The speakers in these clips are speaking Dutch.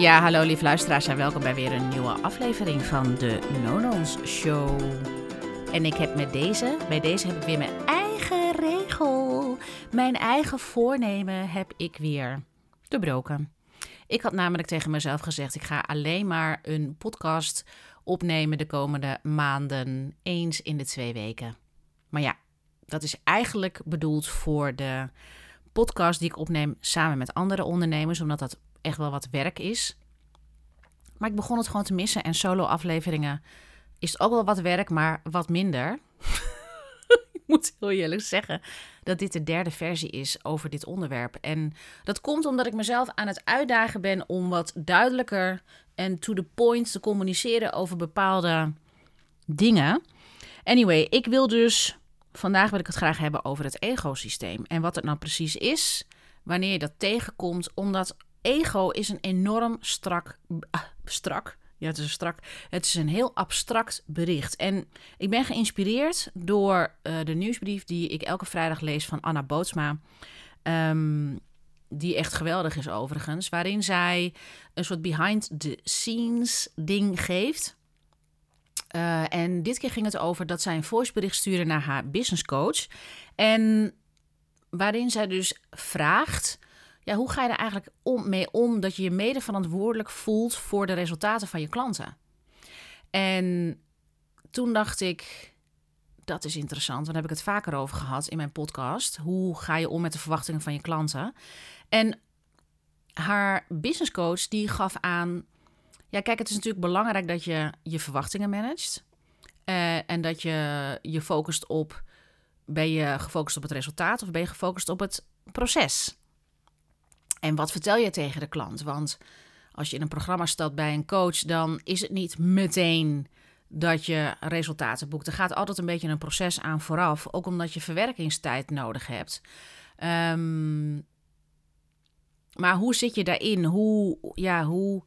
Ja, hallo lieve luisteraars en welkom bij weer een nieuwe aflevering van de Nonons Show. En ik heb met deze, bij deze heb ik weer mijn eigen regel. Mijn eigen voornemen heb ik weer doorbroken. Ik had namelijk tegen mezelf gezegd, ik ga alleen maar een podcast opnemen de komende maanden, eens in de twee weken. Maar ja, dat is eigenlijk bedoeld voor de podcast die ik opneem samen met andere ondernemers, omdat dat echt wel wat werk is. Maar ik begon het gewoon te missen en solo-afleveringen is het ook wel wat werk, maar wat minder. ik moet heel eerlijk zeggen dat dit de derde versie is over dit onderwerp. En dat komt omdat ik mezelf aan het uitdagen ben om wat duidelijker en to the point te communiceren over bepaalde dingen. Anyway, ik wil dus vandaag wil ik het graag hebben over het egosysteem en wat het nou precies is, wanneer je dat tegenkomt, omdat ego is een enorm strak, ah, strak. Ja, het is een strak. Het is een heel abstract bericht. En ik ben geïnspireerd door uh, de nieuwsbrief die ik elke vrijdag lees van Anna Bootsma. Um, die echt geweldig is overigens. Waarin zij een soort behind the scenes ding geeft. Uh, en dit keer ging het over dat zij een voicebericht stuurde naar haar business coach. En waarin zij dus vraagt ja, hoe ga je er eigenlijk om, mee om dat je je mede verantwoordelijk voelt voor de resultaten van je klanten? En toen dacht ik, dat is interessant. Daar heb ik het vaker over gehad in mijn podcast. Hoe ga je om met de verwachtingen van je klanten? En haar business coach die gaf aan, ja kijk, het is natuurlijk belangrijk dat je je verwachtingen managt. Uh, en dat je je focust op, ben je gefocust op het resultaat of ben je gefocust op het proces? En wat vertel je tegen de klant? Want als je in een programma staat bij een coach, dan is het niet meteen dat je resultaten boekt. Er gaat altijd een beetje een proces aan vooraf, ook omdat je verwerkingstijd nodig hebt. Um, maar hoe zit je daarin? Hoe, ja, hoe,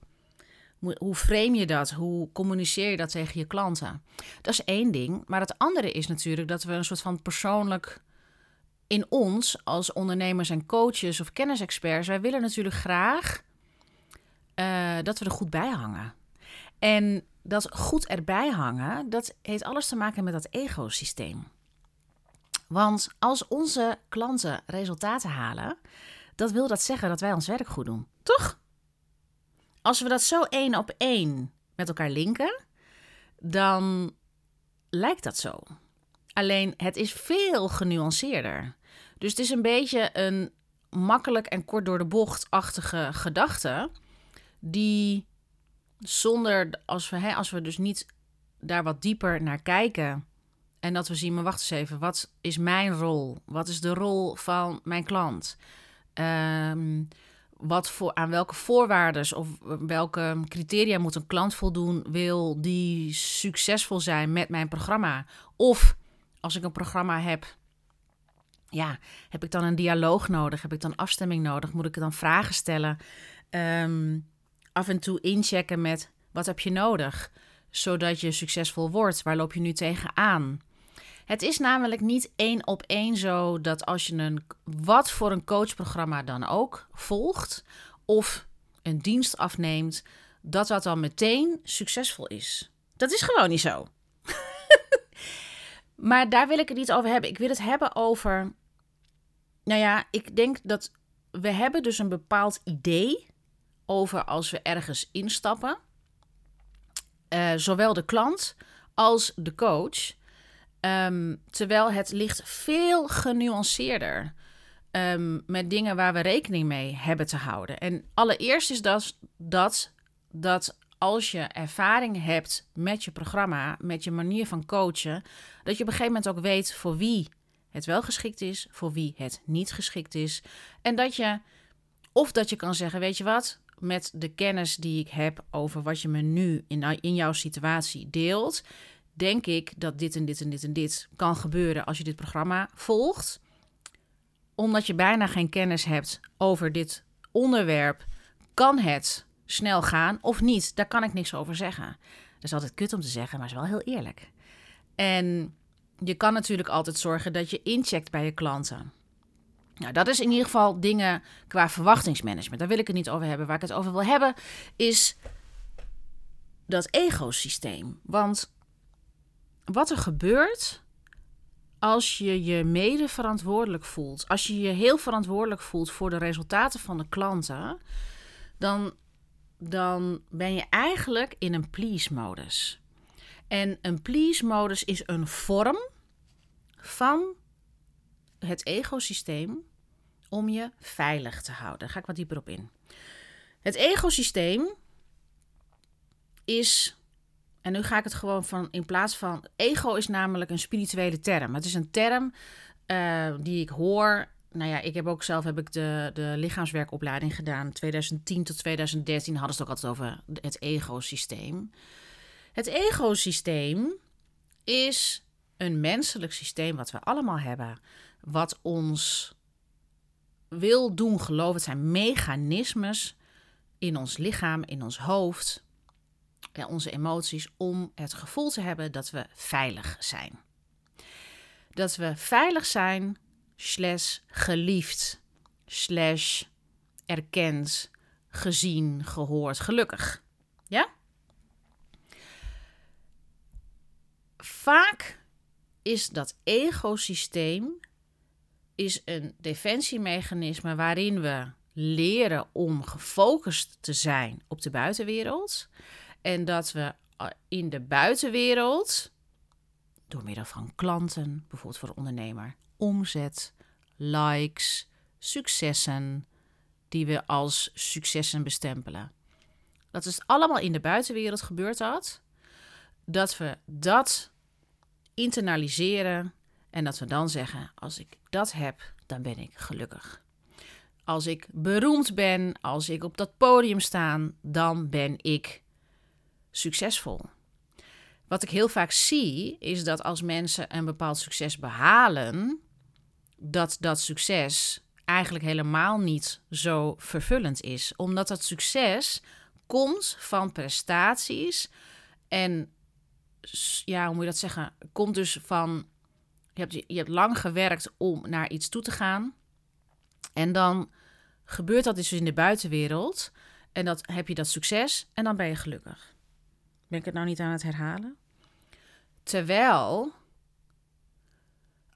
hoe frame je dat? Hoe communiceer je dat tegen je klanten? Dat is één ding. Maar het andere is natuurlijk dat we een soort van persoonlijk in ons als ondernemers en coaches of kennisexperts, wij willen natuurlijk graag uh, dat we er goed bij hangen. En dat goed erbij hangen, dat heeft alles te maken met dat ecosysteem. Want als onze klanten resultaten halen, dat wil dat zeggen dat wij ons werk goed doen. Toch? Als we dat zo één op één met elkaar linken, dan lijkt dat zo. Alleen het is veel genuanceerder. Dus het is een beetje een makkelijk en kort door de bocht-achtige gedachte. Die zonder, als we, hè, als we dus niet daar wat dieper naar kijken. En dat we zien, maar wacht eens even, wat is mijn rol? Wat is de rol van mijn klant? Um, wat voor, aan welke voorwaarden of welke criteria moet een klant voldoen, wil die succesvol zijn met mijn programma? Of als ik een programma heb, ja, heb ik dan een dialoog nodig? Heb ik dan afstemming nodig? Moet ik dan vragen stellen? Um, af en toe inchecken met wat heb je nodig, zodat je succesvol wordt? Waar loop je nu tegenaan? Het is namelijk niet één op één zo dat als je een wat voor een coachprogramma dan ook volgt of een dienst afneemt, dat dat dan meteen succesvol is. Dat is gewoon niet zo. maar daar wil ik het niet over hebben. Ik wil het hebben over. Nou ja, ik denk dat we hebben dus een bepaald idee over als we ergens instappen. Uh, zowel de klant als de coach. Um, terwijl het ligt veel genuanceerder um, met dingen waar we rekening mee hebben te houden. En allereerst is dat, dat, dat als je ervaring hebt met je programma, met je manier van coachen, dat je op een gegeven moment ook weet voor wie het wel geschikt is, voor wie het niet geschikt is. En dat je, of dat je kan zeggen, weet je wat, met de kennis die ik heb over wat je me nu in, in jouw situatie deelt, denk ik dat dit en dit en dit en dit kan gebeuren als je dit programma volgt. Omdat je bijna geen kennis hebt over dit onderwerp, kan het snel gaan of niet. Daar kan ik niks over zeggen. Dat is altijd kut om te zeggen, maar is wel heel eerlijk. En je kan natuurlijk altijd zorgen dat je incheckt bij je klanten. Nou, dat is in ieder geval dingen qua verwachtingsmanagement. Daar wil ik het niet over hebben. Waar ik het over wil hebben is dat egosysteem. Want wat er gebeurt als je je mede verantwoordelijk voelt, als je je heel verantwoordelijk voelt voor de resultaten van de klanten, dan, dan ben je eigenlijk in een please-modus. En een please-modus is een vorm van het ecosysteem om je veilig te houden. Daar ga ik wat dieper op in. Het ecosysteem is, en nu ga ik het gewoon van in plaats van. Ego is namelijk een spirituele term. Het is een term uh, die ik hoor. Nou ja, ik heb ook zelf heb ik de, de lichaamswerkopleiding gedaan. 2010 tot 2013 hadden ze het ook altijd over het egosysteem. Het egosysteem is een menselijk systeem wat we allemaal hebben, wat ons wil doen geloven. Het zijn mechanismes in ons lichaam, in ons hoofd, ja, onze emoties, om het gevoel te hebben dat we veilig zijn. Dat we veilig zijn, slash geliefd, slash erkend, gezien, gehoord, gelukkig. Ja? Vaak is dat egosysteem is een defensiemechanisme waarin we leren om gefocust te zijn op de buitenwereld. En dat we eh, in de buitenwereld, door middel van klanten, bijvoorbeeld voor de ondernemer, omzet, likes, successen, die we als successen bestempelen. Dat is allemaal in de buitenwereld gebeurt dat. Dat we dat internaliseren en dat we dan zeggen: als ik dat heb, dan ben ik gelukkig. Als ik beroemd ben, als ik op dat podium sta, dan ben ik succesvol. Wat ik heel vaak zie, is dat als mensen een bepaald succes behalen, dat dat succes eigenlijk helemaal niet zo vervullend is. Omdat dat succes komt van prestaties en ja, hoe moet je dat zeggen? Komt dus van, je hebt, je hebt lang gewerkt om naar iets toe te gaan. En dan gebeurt dat dus in de buitenwereld. En dat heb je dat succes en dan ben je gelukkig. Ben ik het nou niet aan het herhalen? Terwijl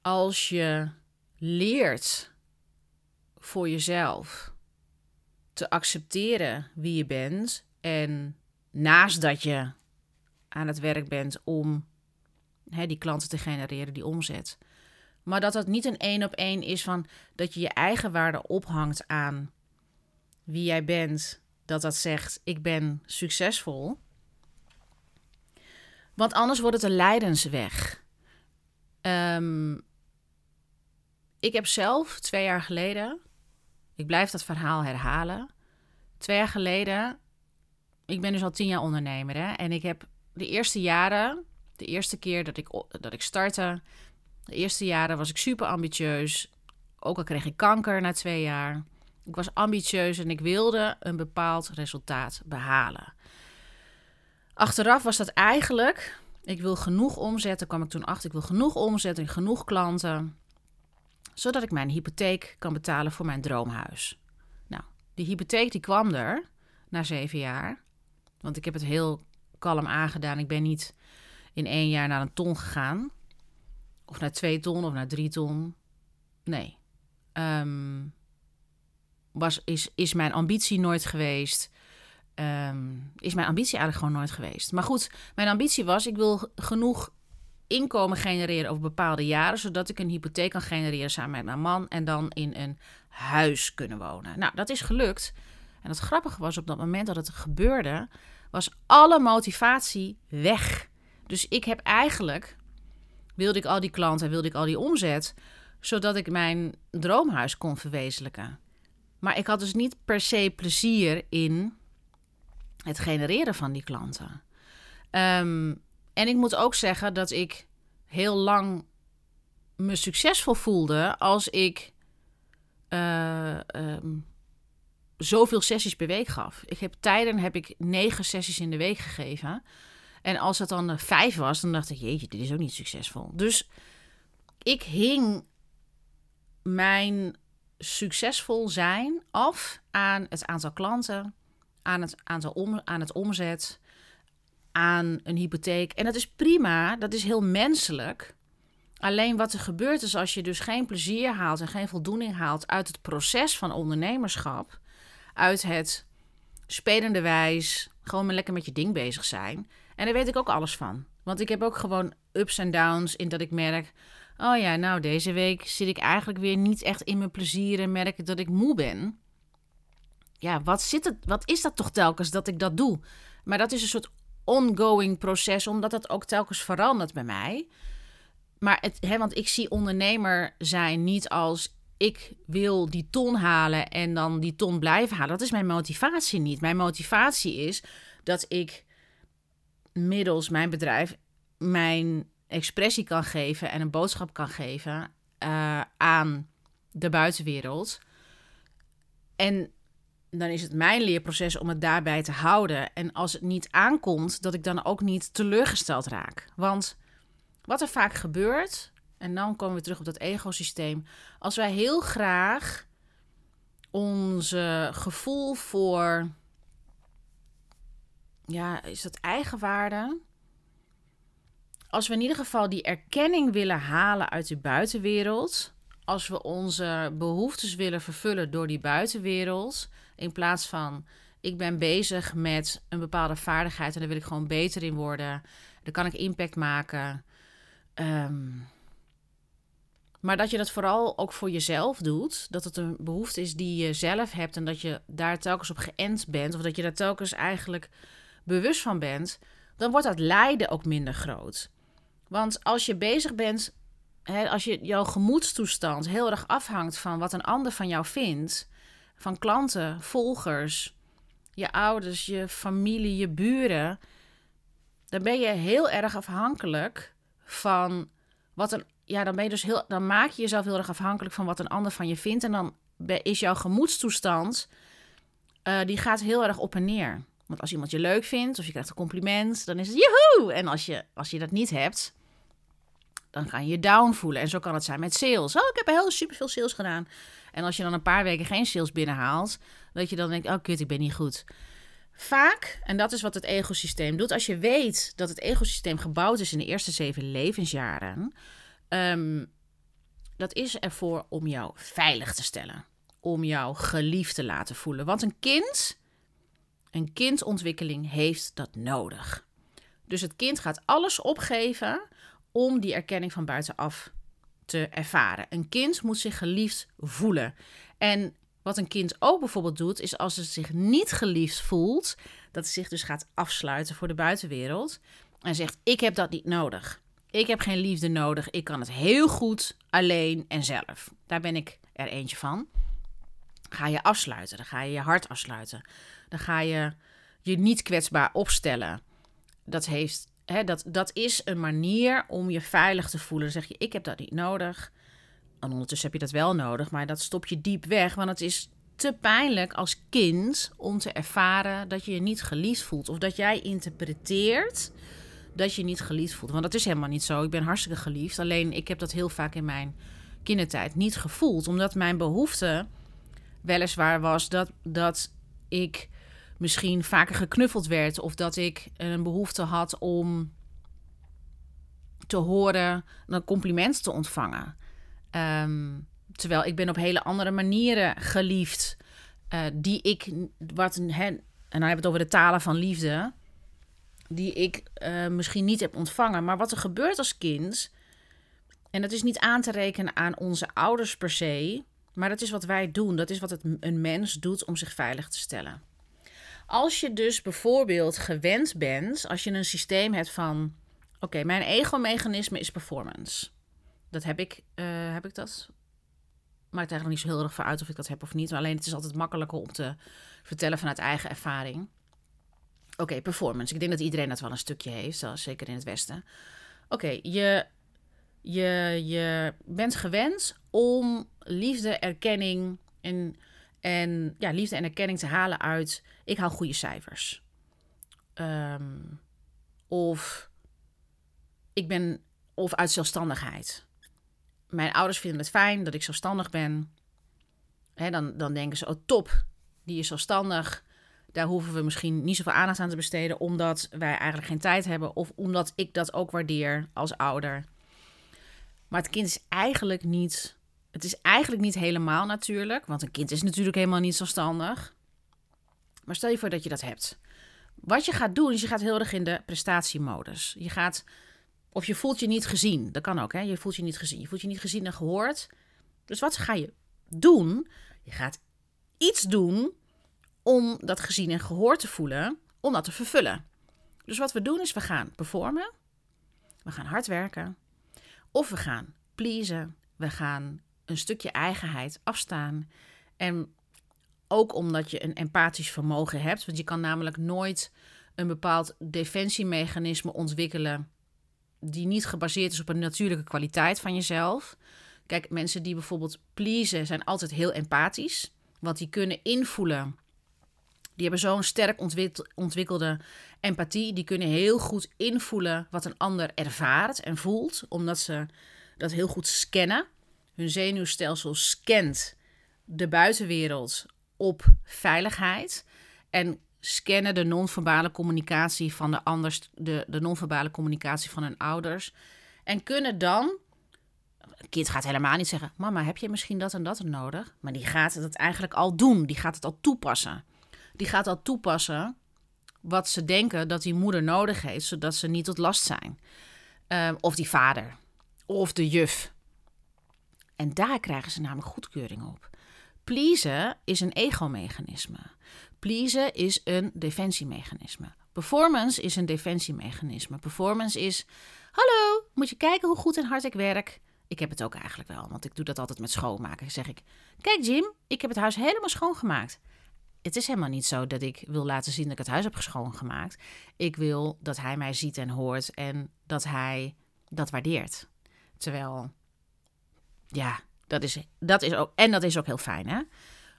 als je leert voor jezelf te accepteren wie je bent en naast dat je aan het werk bent om hè, die klanten te genereren, die omzet. Maar dat dat niet een één op één is van dat je je eigen waarde ophangt aan wie jij bent. Dat dat zegt, ik ben succesvol. Want anders wordt het een lijdensweg. Um, ik heb zelf twee jaar geleden, ik blijf dat verhaal herhalen. Twee jaar geleden, ik ben dus al tien jaar ondernemer hè, en ik heb de eerste jaren, de eerste keer dat ik, dat ik startte, de eerste jaren was ik super ambitieus. Ook al kreeg ik kanker na twee jaar. Ik was ambitieus en ik wilde een bepaald resultaat behalen. Achteraf was dat eigenlijk, ik wil genoeg omzetten, kwam ik toen achter, ik wil genoeg omzetten en genoeg klanten, zodat ik mijn hypotheek kan betalen voor mijn droomhuis. Nou, die hypotheek die kwam er na zeven jaar, want ik heb het heel kalm aangedaan. Ik ben niet in één jaar naar een ton gegaan. Of naar twee ton of naar drie ton. Nee. Ehm, was, is, is mijn ambitie nooit geweest. Ehm, is mijn ambitie eigenlijk gewoon nooit geweest. Maar goed, mijn ambitie was: ik wil genoeg inkomen genereren over bepaalde jaren, zodat ik een hypotheek kan genereren samen met mijn man en dan in een huis kunnen wonen. Nou, dat is gelukt. En het grappige was op dat moment dat het gebeurde, was alle motivatie weg. Dus ik heb eigenlijk, wilde ik al die klanten, wilde ik al die omzet, zodat ik mijn droomhuis kon verwezenlijken. Maar ik had dus niet per se plezier in het genereren van die klanten. Ehm, en ik moet ook zeggen dat ik heel lang me succesvol voelde als ik uh, zoveel sessies per week gaf. Ik heb tijden heb ik negen sessies in de week gegeven. En als het dan vijf was, dan dacht ik, jeetje, dit is ook niet succesvol. Dus ik hing mijn succesvol zijn af aan het aantal klanten, aan het aantal om, aan het omzet, aan een hypotheek. En dat is prima, dat is heel menselijk. Alleen wat er gebeurt is als je dus geen plezier haalt en geen voldoening haalt uit het proces van ondernemerschap, uit het spelende wijs, gewoon maar lekker met je ding bezig zijn. En daar weet ik ook alles van. Want ik heb ook gewoon ups en downs in dat ik merk, oh ja, nou deze week zit ik eigenlijk weer niet echt in mijn plezier en merk dat ik moe ben. Ja, wat, zit het, wat is dat toch telkens dat ik dat doe? Maar dat is een soort ongoing proces, omdat het ook telkens verandert bij mij. Maar het, hè, want ik zie ondernemer zijn niet als ik wil die ton halen en dan die ton blijven halen. Dat is mijn motivatie niet. Mijn motivatie is dat ik middels mijn bedrijf mijn expressie kan geven en een boodschap kan geven uh, aan de buitenwereld. En dan is het mijn leerproces om het daarbij te houden. En als het niet aankomt, dat ik dan ook niet teleurgesteld raak. Want wat er vaak gebeurt, en dan komen we terug op dat egosysteem. Als wij heel graag onze gevoel voor, ja, is dat eigenwaarde? Als we in ieder geval die erkenning willen halen uit de buitenwereld, als we onze behoeftes willen vervullen door die buitenwereld, in plaats van ik ben bezig met een bepaalde vaardigheid en daar wil ik gewoon beter in worden, dan kan ik impact maken. Um, maar dat je dat vooral ook voor jezelf doet. Dat het een behoefte is die je zelf hebt en dat je daar telkens op geënt bent. Of dat je daar telkens eigenlijk bewust van bent. Dan wordt dat lijden ook minder groot. Want als je bezig bent, hè, als je jouw gemoedstoestand heel erg afhangt van wat een ander van jou vindt. Van klanten, volgers, je ouders, je familie, je buren. Dan ben je heel erg afhankelijk van wat een ja, dan ben je dus heel, dan maak je jezelf heel erg afhankelijk van wat een ander van je vindt. En dan is jouw gemoedstoestand, uh, die gaat heel erg op en neer. Want als iemand je leuk vindt of je krijgt een compliment, dan is het joehoe. En als je, als je dat niet hebt, dan kan je je down voelen. En zo kan het zijn met sales. Oh, ik heb heel super veel sales gedaan. En als je dan een paar weken geen sales binnenhaalt, dat je dan denkt, oh kut, ik ben niet goed. Vaak, en dat is wat het ecosysteem doet, als je weet dat het ecosysteem gebouwd is in de eerste zeven levensjaren, Um, dat is ervoor om jou veilig te stellen. Om jou geliefd te laten voelen. Want een kind, een kindontwikkeling heeft dat nodig. Dus het kind gaat alles opgeven om die erkenning van buitenaf te ervaren. Een kind moet zich geliefd voelen. En wat een kind ook bijvoorbeeld doet, is als het zich niet geliefd voelt, dat het zich dus gaat afsluiten voor de buitenwereld en zegt: Ik heb dat niet nodig. Ik heb geen liefde nodig. Ik kan het heel goed alleen en zelf. Daar ben ik er eentje van. Ga je afsluiten. Dan ga je je hart afsluiten. Dan ga je je niet kwetsbaar opstellen. Dat, heeft, hè, dat, dat is een manier om je veilig te voelen. Dan zeg je, ik heb dat niet nodig. En ondertussen heb je dat wel nodig, maar dat stop je diep weg. Want het is te pijnlijk als kind om te ervaren dat je je niet geliefd voelt. Of dat jij interpreteert dat je niet geliefd voelt. Want dat is helemaal niet zo. Ik ben hartstikke geliefd. Alleen ik heb dat heel vaak in mijn kindertijd niet gevoeld. Omdat mijn behoefte weliswaar was dat, dat ik misschien vaker geknuffeld werd. Of dat ik een behoefte had om te horen, een compliment te ontvangen. Ehm, terwijl ik ben op hele andere manieren geliefd. Uh, die ik, wat, en dan hebben we het over de talen van liefde die ik uh, misschien niet heb ontvangen. Maar wat er gebeurt als kind, en dat is niet aan te rekenen aan onze ouders per se, maar dat is wat wij doen. Dat is wat het, een mens doet om zich veilig te stellen. Als je dus bijvoorbeeld gewend bent, als je een systeem hebt van: oké, mijn ego-mechanisme is performance. Dat heb ik, uh, heb ik dat? Maakt eigenlijk niet zo heel erg voor uit of ik dat heb of niet. Maar alleen het is altijd makkelijker om te vertellen vanuit eigen ervaring. Oké, performance. Ik denk dat iedereen dat wel een stukje heeft, zeker in het Westen. Oké, je, je, je bent gewend om liefde, erkenning en, en ja, liefde en erkenning te halen uit ik haal goede cijfers. Ehm, of ik ben of uit zelfstandigheid. Mijn ouders vinden het fijn dat ik zelfstandig ben. hè, dan, dan denken ze, oh top, die is zelfstandig. Daar hoeven we misschien niet zoveel aandacht aan te besteden, omdat wij eigenlijk geen tijd hebben. Of omdat ik dat ook waardeer als ouder. Maar het kind is eigenlijk niet. Het is eigenlijk niet helemaal natuurlijk. Want een kind is natuurlijk helemaal niet zelfstandig. Maar stel je voor dat je dat hebt. Wat je gaat doen, is je gaat heel erg in de prestatiemodus. Je gaat. Of je voelt je niet gezien. Dat kan ook, hè? Je voelt je niet gezien. Je voelt je niet gezien en gehoord. Dus wat ga je doen? Je gaat iets doen om dat gezien en gehoord te voelen, om dat te vervullen. Dus wat we doen is we gaan performen, we gaan hard werken, of we gaan pleasen, we gaan een stukje eigenheid afstaan. En ook omdat je een empathisch vermogen hebt, want je kan namelijk nooit een bepaald defensiemechanisme ontwikkelen die niet gebaseerd is op een natuurlijke kwaliteit van jezelf. Kijk, mensen die bijvoorbeeld pleasen zijn altijd heel empathisch, want die kunnen invoelen die hebben zo'n sterk ontwikkelde empathie. Die kunnen heel goed invoelen wat een ander ervaart en voelt, omdat ze dat heel goed scannen. Hun zenuwstelsel scant de buitenwereld op veiligheid en scannen de non-verbale communicatie van de anders, de, de non-verbale communicatie van hun ouders. En kunnen dan. Een kind gaat helemaal niet zeggen: Mama, heb je misschien dat en dat nodig? Maar die gaat het eigenlijk al doen. Die gaat het al toepassen die gaat al toepassen wat ze denken dat die moeder nodig heeft, zodat ze niet tot last zijn. Ehm, of die vader, of de juf. En daar krijgen ze namelijk goedkeuring op. Pleasen is een ego-mechanisme. Pleasen is een defensiemechanisme. Performance is een defensiemechanisme. Performance is: Hallo, moet je kijken hoe goed en hard ik werk? Ik heb het ook eigenlijk wel, want ik doe dat altijd met schoonmaken. Zeg ik: Kijk, Jim, ik heb het huis helemaal schoongemaakt het is helemaal niet zo dat ik wil laten zien dat ik het huis heb schoongemaakt. Ik wil dat hij mij ziet en hoort en dat hij dat waardeert. Terwijl, ja, dat is, dat is ook, en dat is ook heel fijn, hè?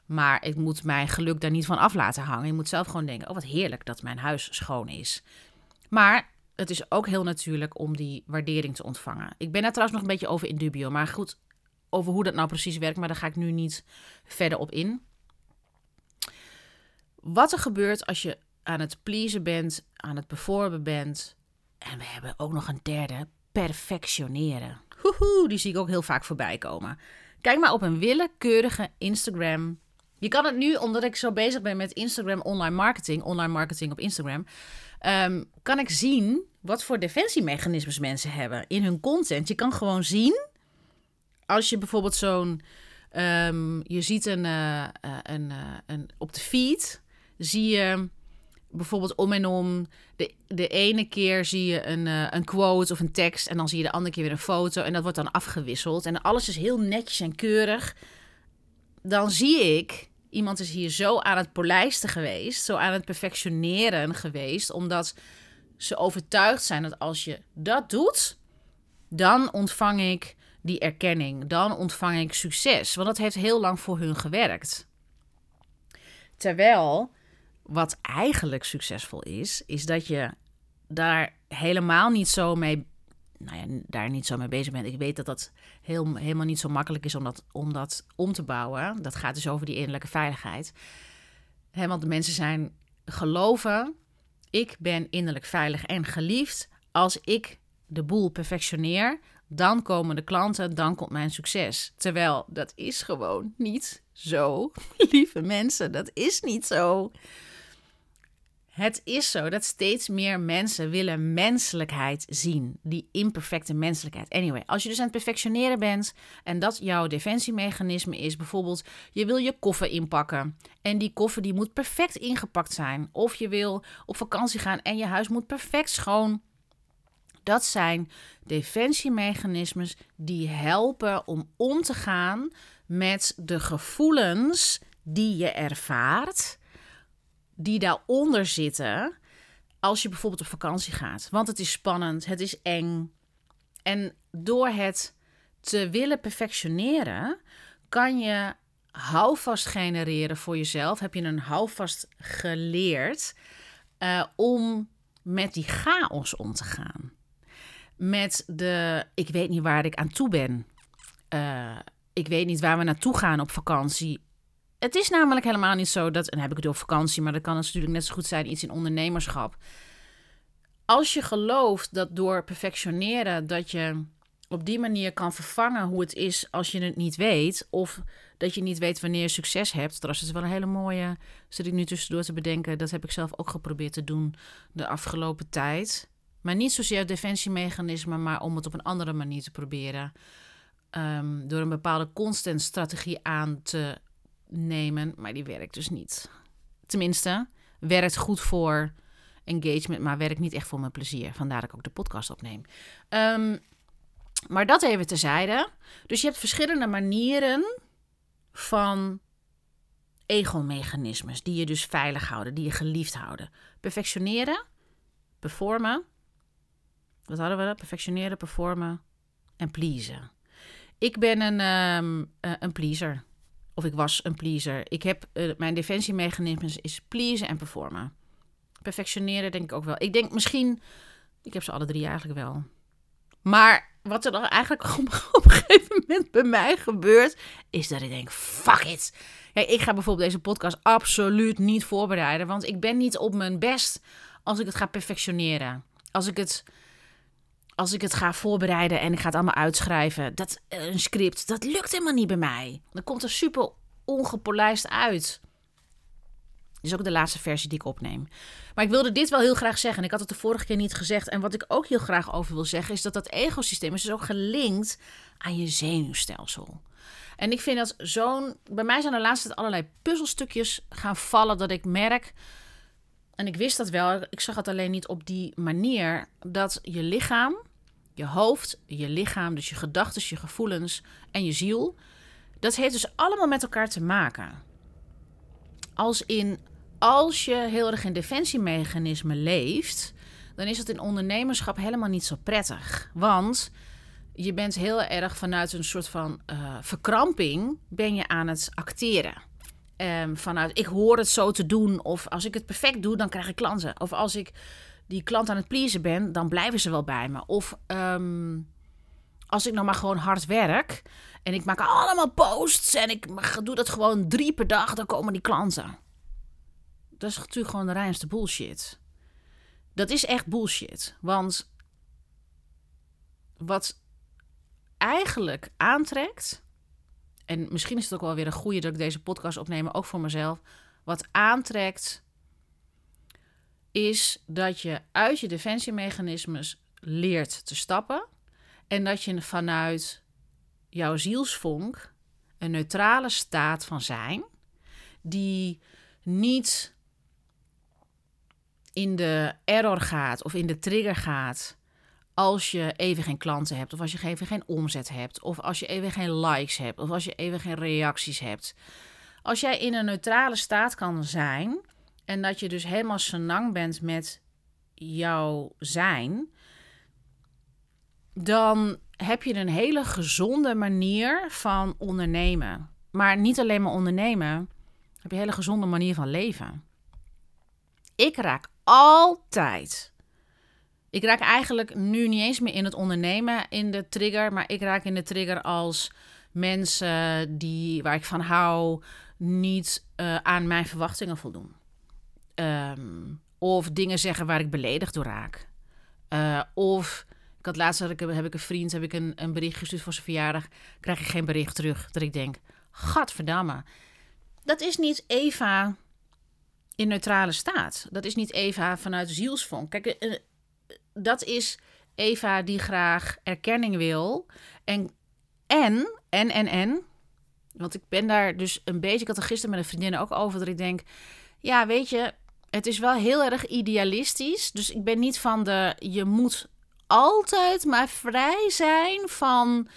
Maar ik moet mijn geluk daar niet van af laten hangen. Je moet zelf gewoon denken: oh, wat heerlijk dat mijn huis schoon is. Maar het is ook heel natuurlijk om die waardering te ontvangen. Ik ben daar trouwens nog een beetje over in dubio. Maar goed, over hoe dat nou precies werkt, maar daar ga ik nu niet verder op in. Wat er gebeurt als je aan het pleasen bent, aan het performen bent. En we hebben ook nog een derde, perfectioneren. Hoehoe, die zie ik ook heel vaak voorbij komen. Kijk maar op een willekeurige Instagram. Je kan het nu, omdat ik zo bezig ben met Instagram online marketing, online marketing op Instagram, ehm, kan ik zien wat voor defensiemechanismes mensen hebben in hun content. Je kan gewoon zien, als je bijvoorbeeld zo'n, ehm, je ziet een, uh, een, uh, een, op de feed, zie je bijvoorbeeld om en om. De, de ene keer zie je een, uh, een quote of een tekst. En dan zie je de andere keer weer een foto. En dat wordt dan afgewisseld. En alles is heel netjes en keurig. Dan zie ik. Iemand is hier zo aan het polijsten geweest. Zo aan het perfectioneren geweest. Omdat ze overtuigd zijn dat als je dat doet. Dan ontvang ik die erkenning. Dan ontvang ik succes. Want dat heeft heel lang voor hun gewerkt. Terwijl wat eigenlijk succesvol is, is dat je daar helemaal niet zo mee, nou ja, daar niet zo mee bezig bent. Ik weet dat dat heel, helemaal niet zo makkelijk is om dat, om dat om te bouwen. Dat gaat dus over die innerlijke veiligheid. He, want de mensen zijn geloven, ik ben innerlijk veilig en geliefd. Als ik de boel perfectioneer, dan komen de klanten, dan komt mijn succes. Terwijl dat is gewoon niet zo, lieve mensen, dat is niet zo. Het is zo dat steeds meer mensen willen menselijkheid zien. Die imperfecte menselijkheid. Anyway, als je dus aan het perfectioneren bent en dat jouw defensiemechanisme is, bijvoorbeeld je wil je koffer inpakken en die koffer die moet perfect ingepakt zijn. Of je wil op vakantie gaan en je huis moet perfect schoon. Dat zijn defensiemechanismes die helpen om om te gaan met de gevoelens die je ervaart die daaronder zitten als je bijvoorbeeld op vakantie gaat. Want het is spannend, het is eng. En door het te willen perfectioneren, kan je houvast genereren voor jezelf. Heb je een houvast geleerd uh, om met die chaos om te gaan. Met de, ik weet niet waar ik aan toe ben. Uh, ik weet niet waar we naartoe gaan op vakantie het is namelijk helemaal niet zo dat, en dan heb ik het over vakantie, maar dat kan natuurlijk net zo goed zijn iets in ondernemerschap. Als je gelooft dat door perfectioneren dat je op die manier kan vervangen hoe het is als je het niet weet, of dat je niet weet wanneer je succes hebt. Dat is wel een hele mooie, zit ik nu tussendoor te bedenken. Dat heb ik zelf ook geprobeerd te doen de afgelopen tijd. Maar niet zozeer defensiemechanisme, maar om het op een andere manier te proberen. Ehm, door een bepaalde constant strategie aan te nemen. Maar die werkt dus niet. Tenminste, werkt goed voor engagement, maar werkt niet echt voor mijn plezier. Vandaar dat ik ook de podcast opneem. Um, maar dat even terzijde. Dus je hebt verschillende manieren van ego-mechanismes die je dus veilig houden, die je geliefd houden. Perfectioneren, performen. Wat hadden we? Perfectioneren, performen en pleasen. Ik ben een, um, een pleaser. Of ik was een pleaser. Ik heb uh, mijn defensiemechanismes is pleasen en performen. Perfectioneren denk ik ook wel. Ik denk misschien, ik heb ze alle drie eigenlijk wel. Maar wat er dan eigenlijk op, een gegeven moment bij mij gebeurt, is dat ik denk: fuck it. ik ga bijvoorbeeld deze podcast absoluut niet voorbereiden, want ik ben niet op mijn best als ik het ga perfectioneren. Als ik het, als ik het ga voorbereiden en ik ga het allemaal uitschrijven, dat, een script, dat lukt helemaal niet bij mij. Dan komt er super ongepolijst uit. Dit is ook de laatste versie die ik opneem. Maar ik wilde dit wel heel graag zeggen. En ik had het de vorige keer niet gezegd. En wat ik ook heel graag over wil zeggen, is dat dat egosysteem is dus ook gelinkt aan je zenuwstelsel. En ik vind dat zo'n. Bij mij zijn de laatste allerlei puzzelstukjes gaan vallen dat ik merk. En ik wist dat wel, ik zag het alleen niet op die manier. Dat je lichaam, je hoofd, je lichaam, dus je gedachten, je gevoelens en je ziel. Dat heeft dus allemaal met elkaar te maken. Als in als je heel erg in defensiemechanisme leeft, dan is het in ondernemerschap helemaal niet zo prettig. Want je bent heel erg vanuit een soort van uh, verkramping ben je aan het acteren. Um, vanuit ik hoor het zo te doen, of als ik het perfect doe, dan krijg ik klanten. Of als ik die klant aan het pleasen ben, dan blijven ze wel bij me. Of um, als ik nou maar gewoon hard werk en ik maak allemaal posts en ik doe dat gewoon drie per dag, dan komen die klanten. Dat is natuurlijk gewoon de reinste bullshit. Dat is echt bullshit. Want wat eigenlijk aantrekt, en misschien is het ook wel weer een goede dat ik deze podcast opneem, ook voor mezelf. Wat aantrekt, is dat je uit je defensiemechanismes leert te stappen. En dat je vanuit jouw zielsvonk een neutrale staat van zijn, die niet in de error gaat of in de trigger gaat als je even geen klanten hebt, of als je even geen omzet hebt, of als je even geen likes hebt, of als je even geen reacties hebt. Als jij in een neutrale staat kan zijn en dat je dus helemaal senang bent met jouw zijn, dan heb je een hele gezonde manier van ondernemen. Maar niet alleen maar ondernemen, heb je een hele gezonde manier van leven. Ik raak altijd. Ik raak eigenlijk nu niet eens meer in het ondernemen in de trigger, maar ik raak in de trigger als mensen die, waar ik van hou niet uh, aan mijn verwachtingen voldoen. Um, of dingen zeggen waar ik beledigd door raak. Uh, of ik had laatst ik, heb ik een vriend, heb ik een, een bericht gestuurd voor zijn verjaardag. Krijg ik geen bericht terug. Dat ik denk, gadverdamme. Dat is niet Eva in neutrale staat. Dat is niet Eva vanuit zielsvonk. Kijk, uh, dat is Eva die graag erkenning wil. En, en, en, en. Want ik ben daar dus een beetje. Ik had er gisteren met een vriendin ook over. Dat ik denk. Ja, weet je. Het is wel heel erg idealistisch. Dus ik ben niet van de. Je moet altijd maar vrij zijn van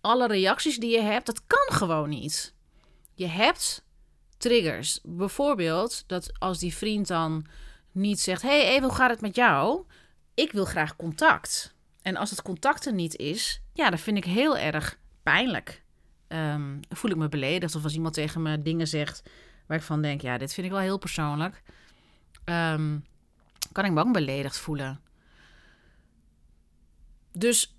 alle reacties die je hebt. Dat kan gewoon niet. Je hebt triggers. Bijvoorbeeld dat als die vriend dan niet zegt: hey, even, hoe gaat het met jou? Ik wil graag contact. En als het contact er niet is, ja, dan vind ik heel erg pijnlijk. Um, voel ik me beledigd. Of als iemand tegen me dingen zegt waar ik van denk: ja, dit vind ik wel heel persoonlijk. Um, kan ik me ook beledigd voelen. Dus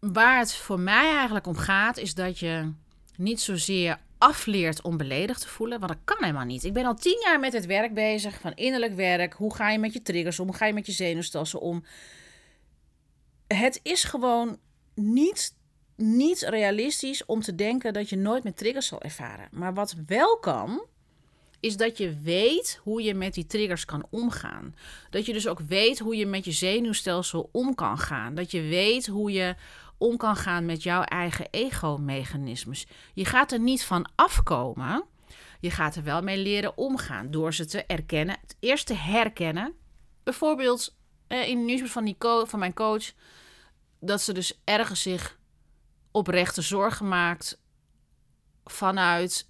waar het voor mij eigenlijk om gaat, is dat je niet zozeer afleert om beledigd te voelen. Want dat kan helemaal niet. Ik ben al tien jaar met het werk bezig, van innerlijk werk. Hoe ga je met je triggers om? Hoe ga je met je zenuwstelsel om? Het is gewoon niet, niet realistisch om te denken dat je nooit met triggers zal ervaren. Maar wat wel kan, is dat je weet hoe je met die triggers kan omgaan. Dat je dus ook weet hoe je met je zenuwstelsel om kan gaan. Dat je weet hoe je om kan gaan met jouw eigen ego-mechanismes. Je gaat er niet van afkomen. Je gaat er wel mee leren omgaan door ze te erkennen. Het eerste herkennen. Bijvoorbeeld eh, in de nieuws van, van mijn coach. Dat ze dus ergens zich oprechte zorgen maakt vanuit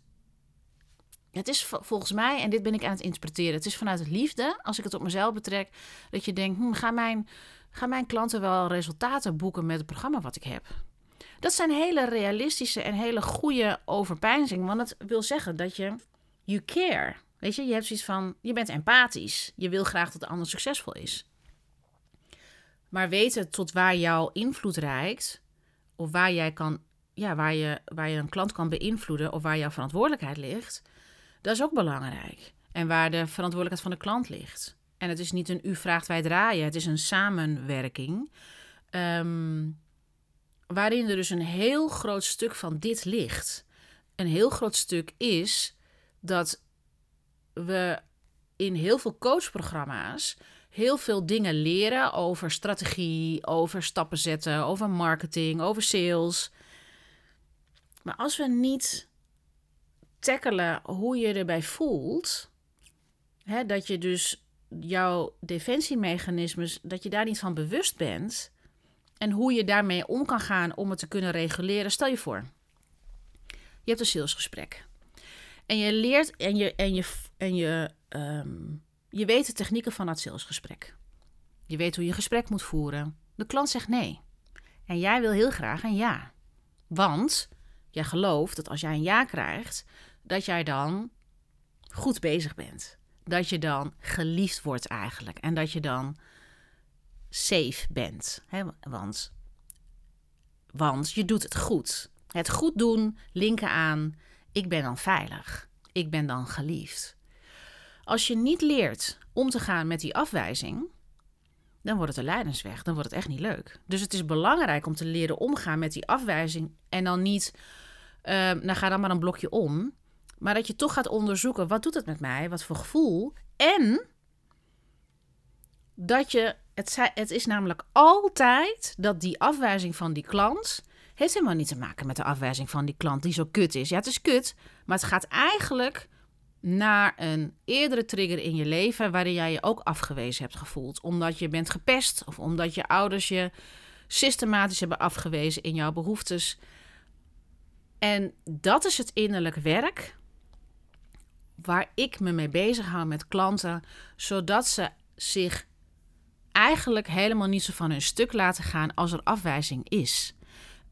het is volgens mij, en dit ben ik aan het interpreteren, het is vanuit het liefde, als ik het op mezelf betrek, dat je denkt, hm, gaan, mijn, mijn klanten wel resultaten boeken met het programma wat ik heb? Dat zijn hele realistische en hele goede overpeinzingen, want het wil zeggen dat je, you care. Weet je, je hebt zoiets van, je bent empathisch. Je wil graag dat de ander succesvol is. Maar weten tot waar jouw invloed reikt, of waar jij kan, ja, waar je, waar je een klant kan beïnvloeden, of waar jouw verantwoordelijkheid ligt, dat is ook belangrijk. En waar de verantwoordelijkheid van de klant ligt. En het is niet een u vraagt wij draaien, het is een samenwerking. Ehm, waarin er dus een heel groot stuk van dit ligt. Een heel groot stuk is dat we in heel veel coachprogramma's heel veel dingen leren over strategie, over stappen zetten, over marketing, over sales. Maar als we niet tackelen hoe je erbij voelt. Hè, dat je dus jouw defensiemechanismes, dat je daar niet van bewust bent. En hoe je daarmee om kan gaan om het te kunnen reguleren. Stel je voor, je hebt een salesgesprek. En je leert en je, en je, en je, ehm, je weet de technieken van dat salesgesprek. Je weet hoe je gesprek moet voeren. De klant zegt nee. En jij wil heel graag een ja. Want jij gelooft dat als jij een ja krijgt, dat jij dan goed bezig bent. Dat je dan geliefd wordt eigenlijk. En dat je dan safe bent. Hè? Want, want je doet het goed. Het goed doen, linken aan, ik ben dan veilig. Ik ben dan geliefd. Als je niet leert om te gaan met die afwijzing, dan wordt het een leidensweg. Dan wordt het echt niet leuk. Dus het is belangrijk om te leren omgaan met die afwijzing. En dan niet, uh, nou ga dan maar een blokje om. Maar dat je toch gaat onderzoeken, wat doet het met mij? Wat voor gevoel? En dat je, het, het is namelijk altijd dat die afwijzing van die klant, heeft helemaal niet te maken met de afwijzing van die klant die zo kut is. Ja, het is kut, maar het gaat eigenlijk naar een eerdere trigger in je leven waarin jij je ook afgewezen hebt gevoeld. Omdat je bent gepest of omdat je ouders je systematisch hebben afgewezen in jouw behoeftes. En dat is het innerlijk werk waar ik me mee bezig hou met klanten, zodat ze zich eigenlijk helemaal niet zo van hun stuk laten gaan als er afwijzing is.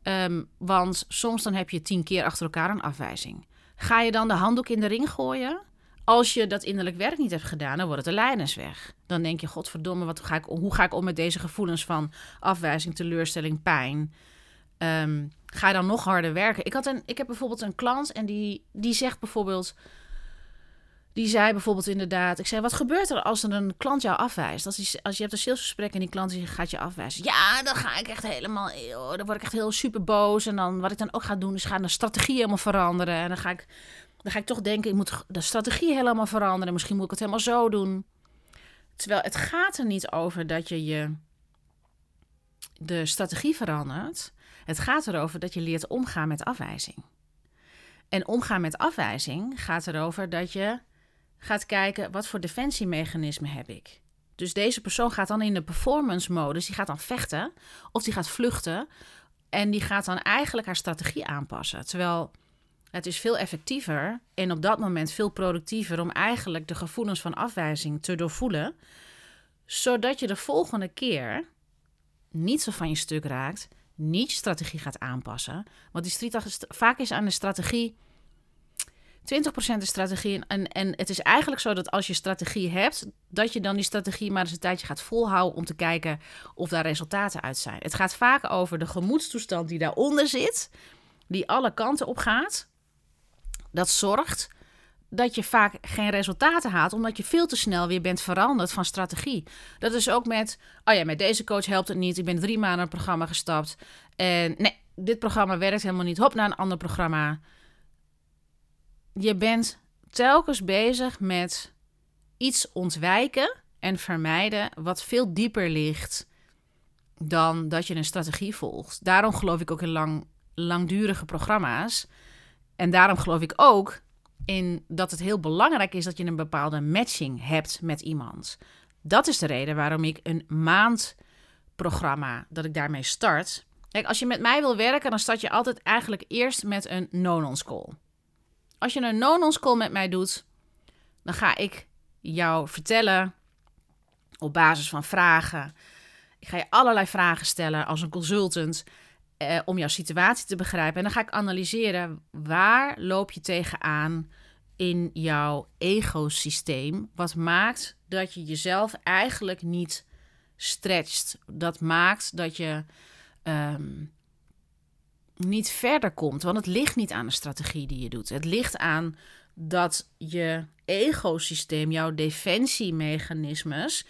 Um, want soms dan heb je tien keer achter elkaar een afwijzing. Ga je dan de handdoek in de ring gooien? Als je dat innerlijk werk niet hebt gedaan, dan wordt het een leidensweg. Dan denk je, godverdomme, wat hoe ga ik om met deze gevoelens van afwijzing, teleurstelling, pijn? Um, ga je dan nog harder werken? Ik, had een, ik heb bijvoorbeeld een klant en die, die zegt bijvoorbeeld die zei bijvoorbeeld inderdaad, ik zei, wat gebeurt er als er een klant jou afwijst? Als, die, als je hebt een salesgesprek en die klant gaat je afwijzen. Ja, dan ga ik echt helemaal, dan word ik echt heel super boos. En dan wat ik dan ook ga doen, is gaan de strategie helemaal veranderen. En dan ga ik, dan ga ik toch denken, ik moet de strategie helemaal veranderen. Misschien moet ik het helemaal zo doen. Terwijl het gaat er niet over dat je je de strategie verandert. Het gaat erover dat je leert omgaan met afwijzing. En omgaan met afwijzing gaat erover dat je gaat kijken wat voor defensiemechanismen heb ik. Dus deze persoon gaat dan in de performance modus, die gaat dan vechten of die gaat vluchten en die gaat dan eigenlijk haar strategie aanpassen. Terwijl het is veel effectiever en op dat moment veel productiever om eigenlijk de gevoelens van afwijzing te doorvoelen, zodat je de volgende keer niet zo van je stuk raakt, niet je strategie gaat aanpassen. Want die vaak is aan de strategie 20% is strategie. En, en het is eigenlijk zo dat als je strategie hebt, dat je dan die strategie maar eens een tijdje gaat volhouden om te kijken of daar resultaten uit zijn. Het gaat vaak over de gemoedstoestand die daaronder zit, die alle kanten op gaat. Dat zorgt dat je vaak geen resultaten haalt, omdat je veel te snel weer bent veranderd van strategie. Dat is ook met, oh ja, met deze coach helpt het niet. Ik ben drie maanden een programma gestapt. En nee, dit programma werkt helemaal niet. Hop naar een ander programma. Je bent telkens bezig met iets ontwijken en vermijden wat veel dieper ligt dan dat je een strategie volgt. Daarom geloof ik ook in lang, langdurige programma's. En daarom geloof ik ook in dat het heel belangrijk is dat je een bepaalde matching hebt met iemand. Dat is de reden waarom ik een maandprogramma, dat ik daarmee start. Kijk, als je met mij wil werken, dan start je altijd eigenlijk eerst met een no-nonce call. Als je een no-nonce call met mij doet, dan ga ik jou vertellen op basis van vragen. Ik ga je allerlei vragen stellen als een consultant eh, om jouw situatie te begrijpen. En dan ga ik analyseren waar loop je tegenaan in jouw egosysteem. Wat maakt dat je jezelf eigenlijk niet stretcht. Dat maakt dat je ehm, niet verder komt. Want het ligt niet aan de strategie die je doet. Het ligt aan dat je egosysteem, jouw defensiemechanismes,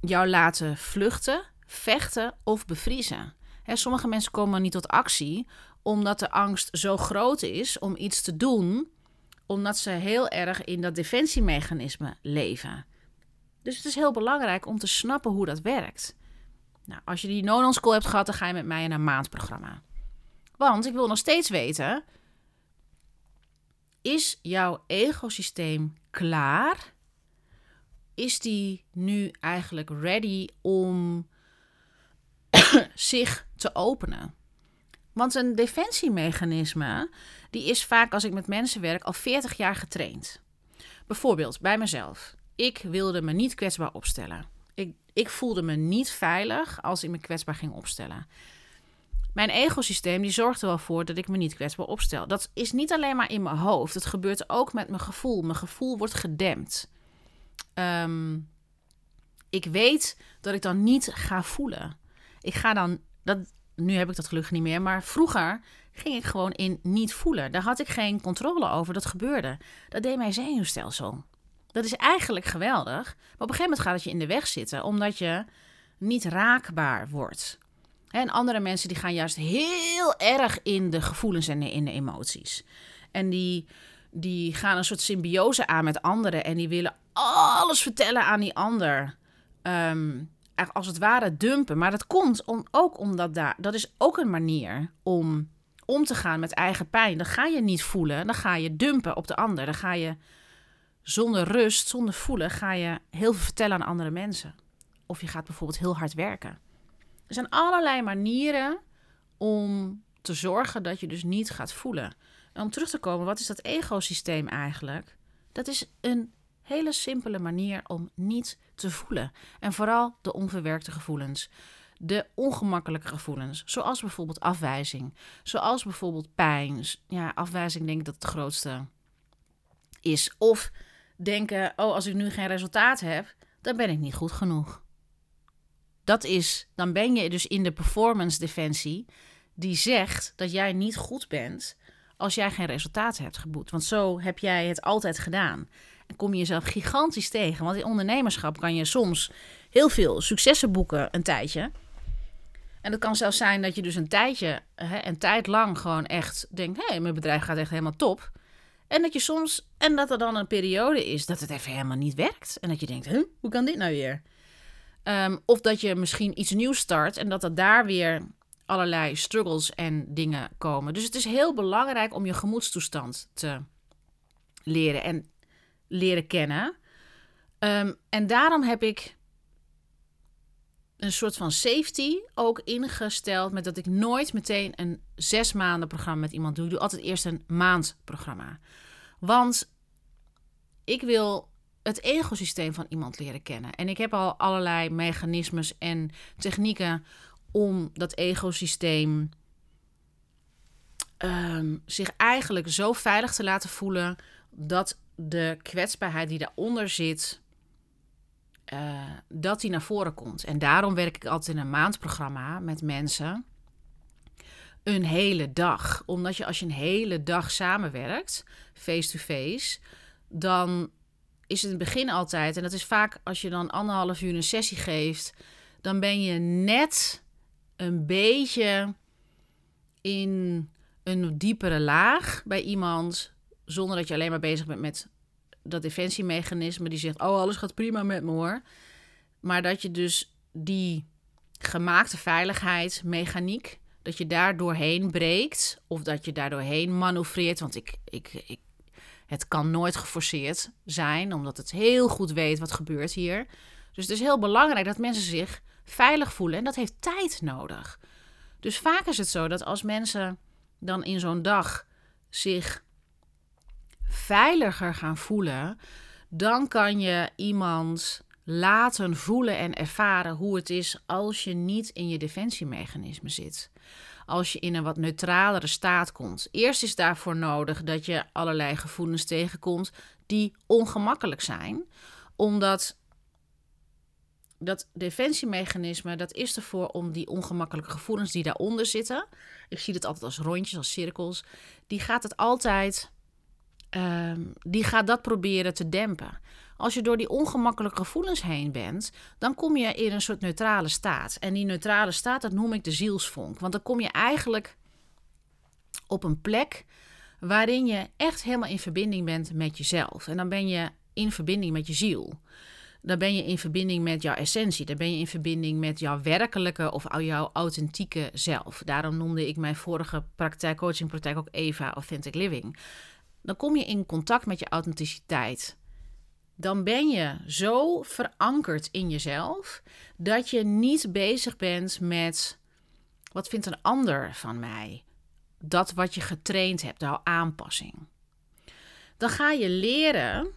jou laten vluchten, vechten of bevriezen. Sommige mensen komen niet tot actie omdat de angst zo groot is om iets te doen, omdat ze heel erg in dat defensiemechanisme leven. Dus het is heel belangrijk om te snappen hoe dat werkt. Nou, als je die non school hebt gehad, dan ga je met mij in een maandprogramma. Want ik wil nog steeds weten: is jouw egosysteem klaar? Is die nu eigenlijk ready om zich te openen? Want een defensiemechanisme, die is vaak als ik met mensen werk al 40 jaar getraind. Bijvoorbeeld bij mezelf. Ik wilde me niet kwetsbaar opstellen. Ik, ik voelde me niet veilig als ik me kwetsbaar ging opstellen. Mijn egosysteem die zorgt er wel voor dat ik me niet kwetsbaar opstel. Dat is niet alleen maar in mijn hoofd. Het gebeurt ook met mijn gevoel. Mijn gevoel wordt gedempt. Ehm, ik weet dat ik dan niet ga voelen. Ik ga dan. Dat, nu heb ik dat gelukkig niet meer. Maar vroeger ging ik gewoon in niet voelen. Daar had ik geen controle over. Dat gebeurde. Dat deed mijn zenuwstelsel. Dat is eigenlijk geweldig. Maar op een gegeven moment gaat het je in de weg zitten. Omdat je niet raakbaar wordt. En andere mensen die gaan juist heel erg in de gevoelens en in de emoties. En die, die gaan een soort symbiose aan met anderen. En die willen alles vertellen aan die ander. Um, als het ware dumpen. Maar dat komt om, ook omdat daar. Dat is ook een manier om om te gaan met eigen pijn. Dan ga je niet voelen. Dan ga je dumpen op de ander. Dan ga je zonder rust, zonder voelen, ga je heel veel vertellen aan andere mensen. Of je gaat bijvoorbeeld heel hard werken. Er zijn allerlei manieren om te zorgen dat je dus niet gaat voelen. En om terug te komen, wat is dat egosysteem eigenlijk? Dat is een hele simpele manier om niet te voelen. En vooral de onverwerkte gevoelens. De ongemakkelijke gevoelens, zoals bijvoorbeeld afwijzing, zoals bijvoorbeeld pijn. Ja, afwijzing denk ik dat het grootste is. Of denken, oh, als ik nu geen resultaat heb, dan ben ik niet goed genoeg dat is, dan ben je dus in de performance defensie die zegt dat jij niet goed bent als jij geen resultaten hebt geboekt. Want zo heb jij het altijd gedaan. En kom je jezelf gigantisch tegen. Want in ondernemerschap kan je soms heel veel successen boeken een tijdje. En het kan zelfs zijn dat je dus een tijdje, hè, een tijd lang gewoon echt denkt: hé, hey, mijn bedrijf gaat echt helemaal top. En dat je soms, en dat er dan een periode is dat het even helemaal niet werkt. En dat je denkt: huh, hoe kan dit nou weer? Ehm, of dat je misschien iets nieuws start en dat er daar weer allerlei struggles en dingen komen. Dus het is heel belangrijk om je gemoedstoestand te leren en leren kennen. Ehm, en daarom heb ik een soort van safety ook ingesteld met dat ik nooit meteen een zes maanden programma met iemand doe. Ik doe altijd eerst een maandprogramma. Want ik wil het egosysteem van iemand leren kennen. En ik heb al allerlei mechanismes en technieken om dat egosysteem um, zich eigenlijk zo veilig te laten voelen dat de kwetsbaarheid die daaronder zit, uh, dat die naar voren komt. En daarom werk ik altijd in een maandprogramma met mensen. een hele dag. Omdat je als je een hele dag samenwerkt, face-to-face, dan is het in het begin altijd, en dat is vaak als je dan anderhalf uur een sessie geeft, dan ben je net een beetje in een diepere laag bij iemand, zonder dat je alleen maar bezig bent met dat defensiemechanisme die zegt: Oh, alles gaat prima met me hoor. Maar dat je dus die gemaakte veiligheid, mechaniek, dat je daar doorheen breekt of dat je daar doorheen manoeuvreert. Want ik, ik, ik, het kan nooit geforceerd zijn, omdat het heel goed weet wat gebeurt hier. Dus het is heel belangrijk dat mensen zich veilig voelen en dat heeft tijd nodig. Dus vaak is het zo dat als mensen dan in zo'n dag zich veiliger gaan voelen, dan kan je iemand laten voelen en ervaren hoe het is als je niet in je defensiemechanisme zit. Als je in een wat neutralere staat komt. Eerst is daarvoor nodig dat je allerlei gevoelens tegenkomt die ongemakkelijk zijn, omdat dat defensiemechanisme, dat is ervoor om die ongemakkelijke gevoelens die daaronder zitten. Ik zie het altijd als rondjes, als cirkels. Die gaat het altijd, ehm, die gaat dat proberen te dempen. Als je door die ongemakkelijke gevoelens heen bent, dan kom je in een soort neutrale staat. En die neutrale staat, dat noem ik de zielsvonk. Want dan kom je eigenlijk op een plek waarin je echt helemaal in verbinding bent met jezelf. En dan ben je in verbinding met je ziel. Dan ben je in verbinding met jouw essentie. Dan ben je in verbinding met jouw werkelijke of jouw authentieke zelf. Daarom noemde ik mijn vorige praktijk, coachingpraktijk ook Eva Authentic Living. Dan kom je in contact met je authenticiteit dan ben je zo verankerd in jezelf dat je niet bezig bent met wat vindt een ander van mij? Dat wat je getraind hebt, jouw aanpassing. Dan ga je leren,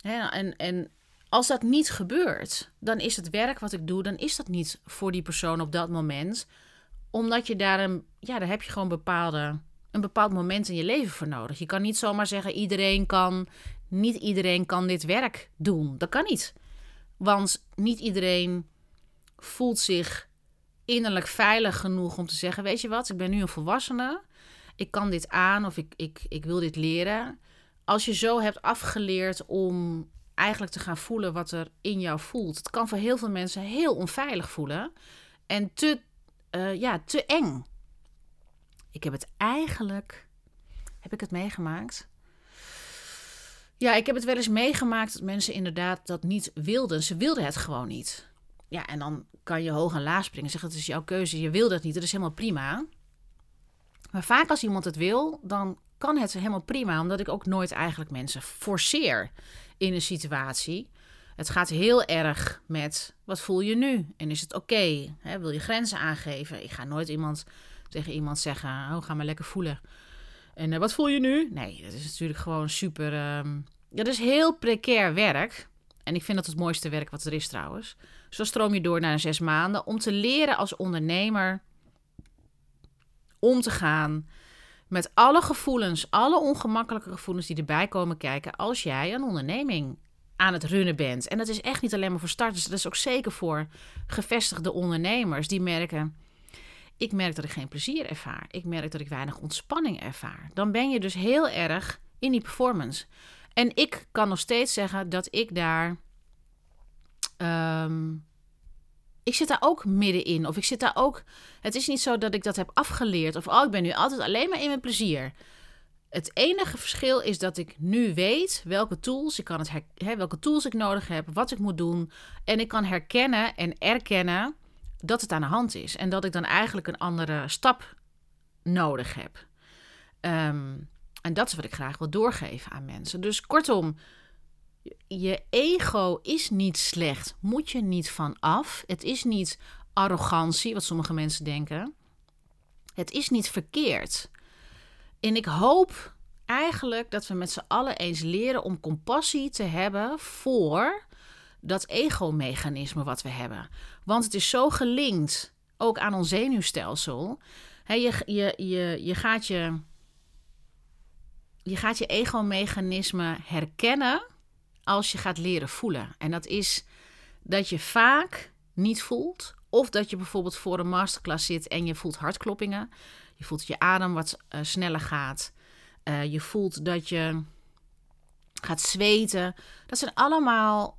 hè, en, en als dat niet gebeurt, dan is het werk wat ik doe, dan is dat niet voor die persoon op dat moment. Omdat je daar een, ja, daar heb je gewoon bepaalde, een bepaald moment in je leven voor nodig. Je kan niet zomaar zeggen, iedereen kan niet iedereen kan dit werk doen. Dat kan niet. Want niet iedereen voelt zich innerlijk veilig genoeg om te zeggen: Weet je wat, ik ben nu een volwassene. Ik kan dit aan of ik, ik, ik wil dit leren. Als je zo hebt afgeleerd om eigenlijk te gaan voelen wat er in jou voelt. Het kan voor heel veel mensen heel onveilig voelen. En te, uh, ja, te eng. Ik heb het eigenlijk. Heb ik het meegemaakt? Ja, ik heb het wel eens meegemaakt dat mensen inderdaad dat niet wilden. Ze wilden het gewoon niet. Ja, en dan kan je hoog en laag springen. Zeggen, het is jouw keuze, je wil dat niet. Dat is helemaal prima. Maar vaak als iemand het wil, dan kan het helemaal prima. Omdat ik ook nooit eigenlijk mensen forceer in een situatie. Het gaat heel erg met, wat voel je nu? En is het oké? Wil je grenzen aangeven? Ik ga nooit iemand tegen iemand zeggen, oh, ga maar lekker voelen. En uh, wat voel je nu? Nee, dat is natuurlijk gewoon super. Um, dat is heel precair werk. En ik vind dat het mooiste werk wat er is trouwens. Zo stroom je door naar zes maanden om te leren als ondernemer om te gaan met alle gevoelens, alle ongemakkelijke gevoelens die erbij komen kijken als jij een onderneming aan het runnen bent. En dat is echt niet alleen maar voor starters, dat is ook zeker voor gevestigde ondernemers die merken ik merk dat ik geen plezier ervaar. Ik merk dat ik weinig ontspanning ervaar. Dan ben je dus heel erg in die performance. En ik kan nog steeds zeggen dat ik daar. Ehm, ik zit daar ook middenin. Of ik zit daar ook. Het is niet zo dat ik dat heb afgeleerd. Of oh, ik ben nu altijd alleen maar in mijn plezier. Het enige verschil is dat ik nu weet welke tools ik kan het welke tools ik nodig heb, wat ik moet doen. En ik kan herkennen en erkennen dat het aan de hand is. En dat ik dan eigenlijk een andere stap nodig heb. Ehm, en dat is wat ik graag wil doorgeven aan mensen. Dus kortom, je ego is niet slecht. Moet je niet van af. Het is niet arrogantie, wat sommige mensen denken. Het is niet verkeerd. En ik hoop eigenlijk dat we met z'n allen eens leren om compassie te hebben voor dat ego-mechanisme wat we hebben. Want het is zo gelinkt ook aan ons zenuwstelsel. je, je, je, je gaat je, je gaat je ego-mechanisme herkennen als je gaat leren voelen. En dat is dat je vaak niet voelt Of dat je bijvoorbeeld voor een masterclass zit en je voelt hartkloppingen. Je voelt dat je adem wat uh, sneller gaat. Uh, je voelt dat je gaat zweten. Dat zijn allemaal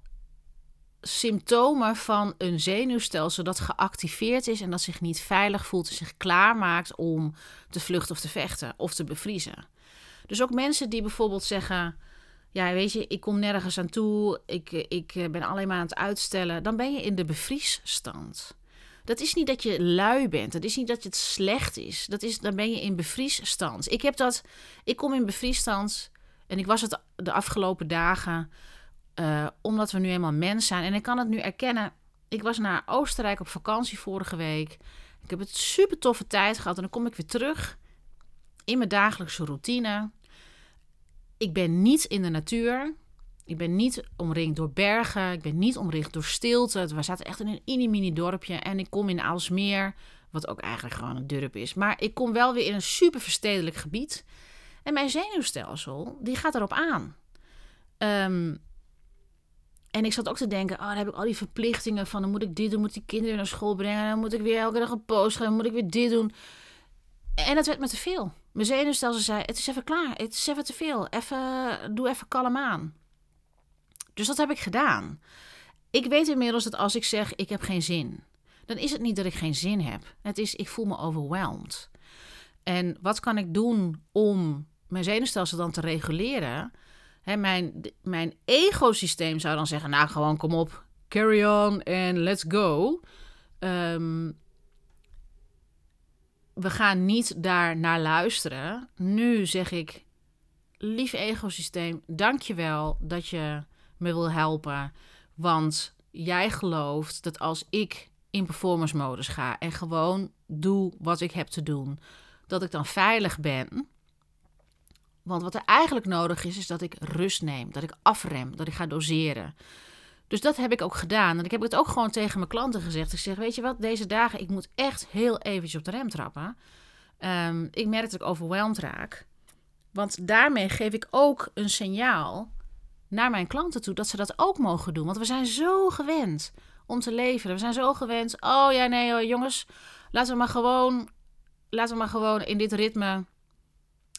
symptomen van een zenuwstelsel dat geactiveerd is en dat zich niet veilig voelt en zich klaarmaakt om te vluchten of te vechten of te bevriezen. Dus ook mensen die bijvoorbeeld zeggen: Ja, weet je, ik kom nergens aan toe, ik, ik ben alleen maar aan het uitstellen, dan ben je in de bevriesstand. Dat is niet dat je lui bent. Dat is niet dat het slecht is. Dat is, dan ben je in bevriesstand. Ik heb dat. Ik kom in bevriesstand. En ik was het de afgelopen dagen. Uh, omdat we nu eenmaal mens zijn. En ik kan het nu erkennen. Ik was naar Oostenrijk op vakantie vorige week. Ik heb het super toffe tijd gehad. En dan kom ik weer terug in mijn dagelijkse routine. Ik ben niet in de natuur. Ik ben niet omringd door bergen. Ik ben niet omringd door stilte. We zaten echt in een mini-mini dorpje. En ik kom in Aalsmeer, wat ook eigenlijk gewoon een dorp is. Maar ik kom wel weer in een super verstedelijk gebied. En mijn zenuwstelsel, die gaat erop aan. Um, en ik zat ook te denken, oh, dan heb ik al die verplichtingen van... dan moet ik dit doen, moet die kinderen naar school brengen... dan moet ik weer elke dag een post gaan, moet ik weer dit doen. En dat werd me te veel. Mijn zenuwstelsel zei, het is even klaar, het is even te veel. Even, doe even kalm aan. Dus dat heb ik gedaan. Ik weet inmiddels dat als ik zeg ik heb geen zin, dan is het niet dat ik geen zin heb. Het is ik voel me overweldigd. En wat kan ik doen om mijn zenuwstelsel dan te reguleren? Mijn, mijn egosysteem zou dan zeggen: Nou, gewoon kom op, carry on en let's go. Um, we gaan niet daar naar luisteren. Nu zeg ik: Lief egosysteem, dank je wel dat je me wil helpen. Want jij gelooft dat als ik in performance modus ga en gewoon doe wat ik heb te doen, dat ik dan veilig ben. Want wat er eigenlijk nodig is, is dat ik rust neem, dat ik afrem, dat ik ga doseren. Dus dat heb ik ook gedaan. En ik heb het ook gewoon tegen mijn klanten gezegd. Ik zeg, weet je wat, deze dagen, ik moet echt heel eventjes op de rem trappen. Um, ik merk dat ik overweldigd raak. Want daarmee geef ik ook een signaal naar mijn klanten toe dat ze dat ook mogen doen. Want we zijn zo gewend om te leveren. We zijn zo gewend. Oh ja, nee, jongens, laten we maar gewoon, laten we maar gewoon in dit ritme.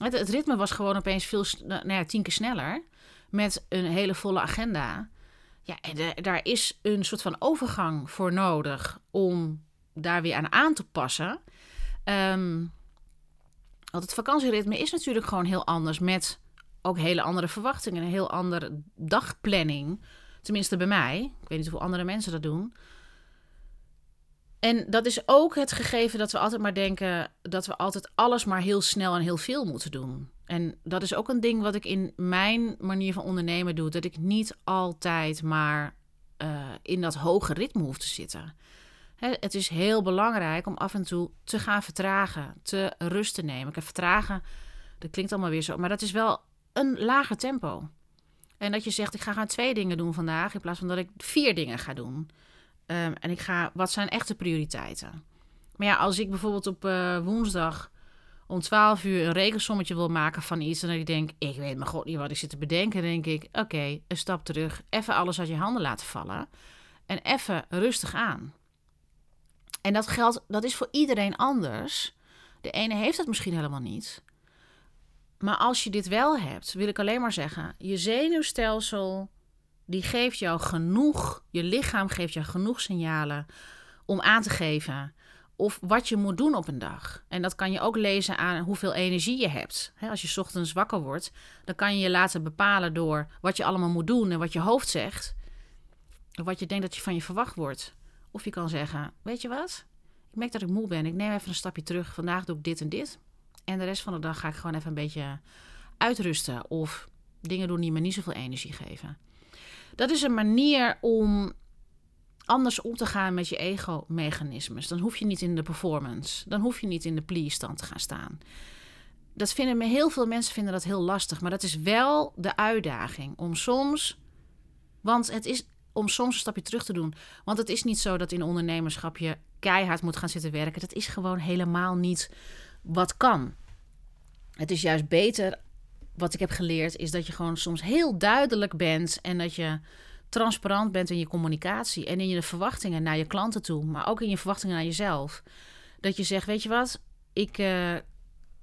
Het, ritme was gewoon opeens veel, nou ja, tien keer sneller. Met een hele volle agenda. Ja, en daar is een soort van overgang voor nodig om daar weer aan aan te passen. Um, want het vakantieritme is natuurlijk gewoon heel anders met ook hele andere verwachtingen, een heel andere dagplanning. Tenminste bij mij. Ik weet niet hoeveel andere mensen dat doen. En dat is ook het gegeven dat we altijd maar denken dat we altijd alles maar heel snel en heel veel moeten doen. En dat is ook een ding wat ik in mijn manier van ondernemen doe. Dat ik niet altijd maar uh, in dat hoge ritme hoef te zitten. Het is heel belangrijk om af en toe te gaan vertragen, te rust te nemen. Ik vertragen, dat klinkt allemaal weer zo, maar dat is wel een lager tempo. En dat je zegt, ik ga gaan twee dingen doen vandaag, in plaats van dat ik vier dingen ga doen. Um, en ik ga, wat zijn echte prioriteiten? Maar ja, als ik bijvoorbeeld op uh, woensdag om 12 uur een rekensommetje wil maken van iets. En dat ik denk, ik weet maar god niet wat ik zit te bedenken. Dan denk ik, oké, een stap terug. Even alles uit je handen laten vallen. En even rustig aan. En dat geldt, dat is voor iedereen anders. De ene heeft het misschien helemaal niet. Maar als je dit wel hebt, wil ik alleen maar zeggen: je zenuwstelsel die geeft jou genoeg, je lichaam geeft jou genoeg signalen om aan te geven of wat je moet doen op een dag. En dat kan je ook lezen aan hoeveel energie je hebt. als je ochtends wakker wordt, dan kan je je laten bepalen door wat je allemaal moet doen en wat je hoofd zegt. Of wat je denkt dat je van je verwacht wordt. Of je kan zeggen: Weet je wat? Ik merk dat ik moe ben. Ik neem even een stapje terug. Vandaag doe ik dit en dit. En de rest van de dag ga ik gewoon even een beetje uitrusten. Of dingen doen die me niet zoveel energie geven. Dat is een manier om anders om te gaan met je ego-mechanismes. Dan hoef je niet in de performance. Dan hoef je niet in de please-stand te gaan staan. Dat vinden me heel veel mensen vinden dat heel lastig. Maar dat is wel de uitdaging om soms. Want het is om soms een stapje terug te doen. Want het is niet zo dat in ondernemerschap je keihard moet gaan zitten werken. Dat is gewoon helemaal niet wat kan. Het is juist beter, wat ik heb geleerd, is dat je gewoon soms heel duidelijk bent en dat je transparant bent in je communicatie en in je verwachtingen naar je klanten toe, maar ook in je verwachtingen naar jezelf. Dat je zegt, weet je wat, ik uh,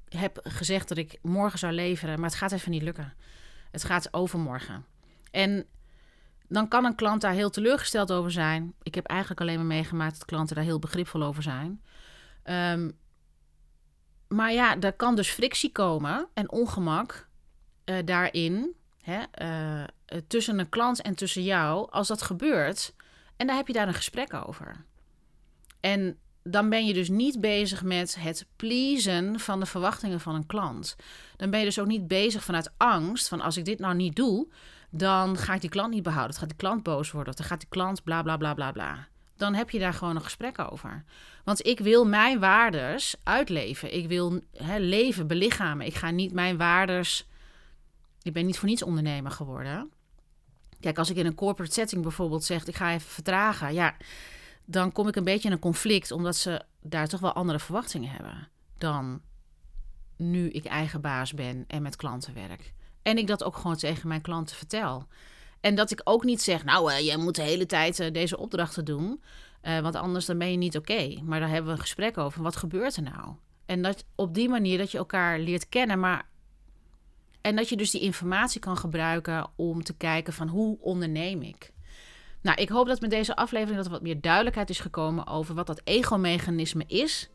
heb gezegd dat ik morgen zou leveren, maar het gaat even niet lukken. Het gaat overmorgen. En dan kan een klant daar heel teleurgesteld over zijn. Ik heb eigenlijk alleen maar meegemaakt dat klanten daar heel begripvol over zijn. Um, maar ja, er kan dus frictie komen en ongemak uh, daarin. Hè, uh, tussen een klant en tussen jou, als dat gebeurt. En daar heb je daar een gesprek over. En dan ben je dus niet bezig met het pleasen van de verwachtingen van een klant. Dan ben je dus ook niet bezig vanuit angst van als ik dit nou niet doe, dan ga ik die klant niet behouden. Dan gaat die klant boos worden. Dan gaat die klant bla bla bla bla bla. Dan heb je daar gewoon een gesprek over. Want ik wil mijn waardes uitleven. Ik wil leven, belichamen. Ik ga niet mijn waardes. Ik ben niet voor niets ondernemer geworden. Kijk, als ik in een corporate setting bijvoorbeeld zeg: ik ga even vertragen. Ja, dan kom ik een beetje in een conflict, omdat ze daar toch wel andere verwachtingen hebben dan nu ik eigen baas ben en met klanten werk. En ik dat ook gewoon tegen mijn klanten vertel. En dat ik ook niet zeg, nou, uh, jij moet de hele tijd uh, deze opdrachten doen. Uh, want anders dan ben je niet oké. Maar daar hebben we een gesprek over. Wat gebeurt er nou? En dat op die manier dat je elkaar leert kennen. Maar, en dat je dus die informatie kan gebruiken om te kijken van hoe onderneem ik. Nou, ik hoop dat met deze aflevering dat er wat meer duidelijkheid is gekomen over wat dat ego-mechanisme is.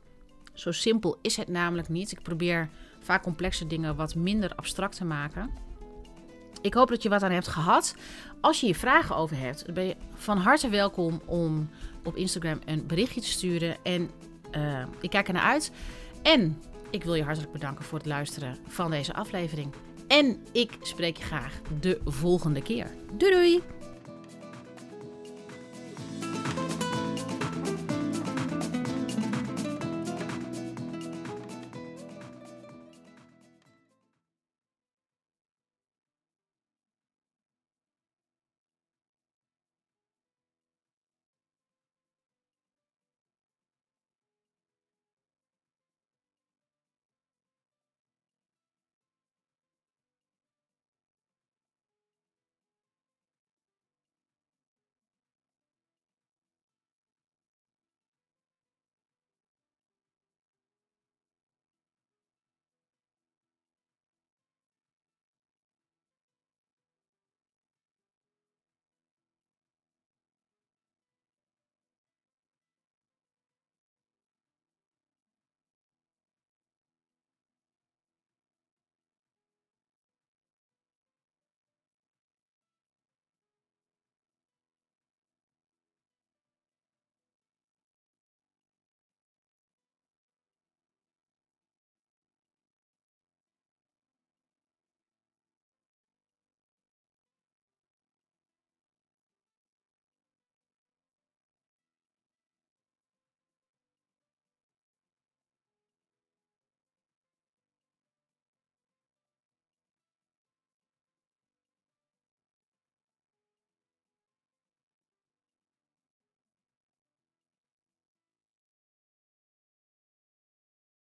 Zo simpel is het namelijk niet. Ik probeer vaak complexe dingen wat minder abstract te maken. Ik hoop dat je wat aan hebt gehad. Als je hier vragen over hebt, ben je van harte welkom om op Instagram een berichtje te sturen. En uh, ik kijk er naar uit. En ik wil je hartelijk bedanken voor het luisteren van deze aflevering. En ik spreek je graag de volgende keer. Doei doei!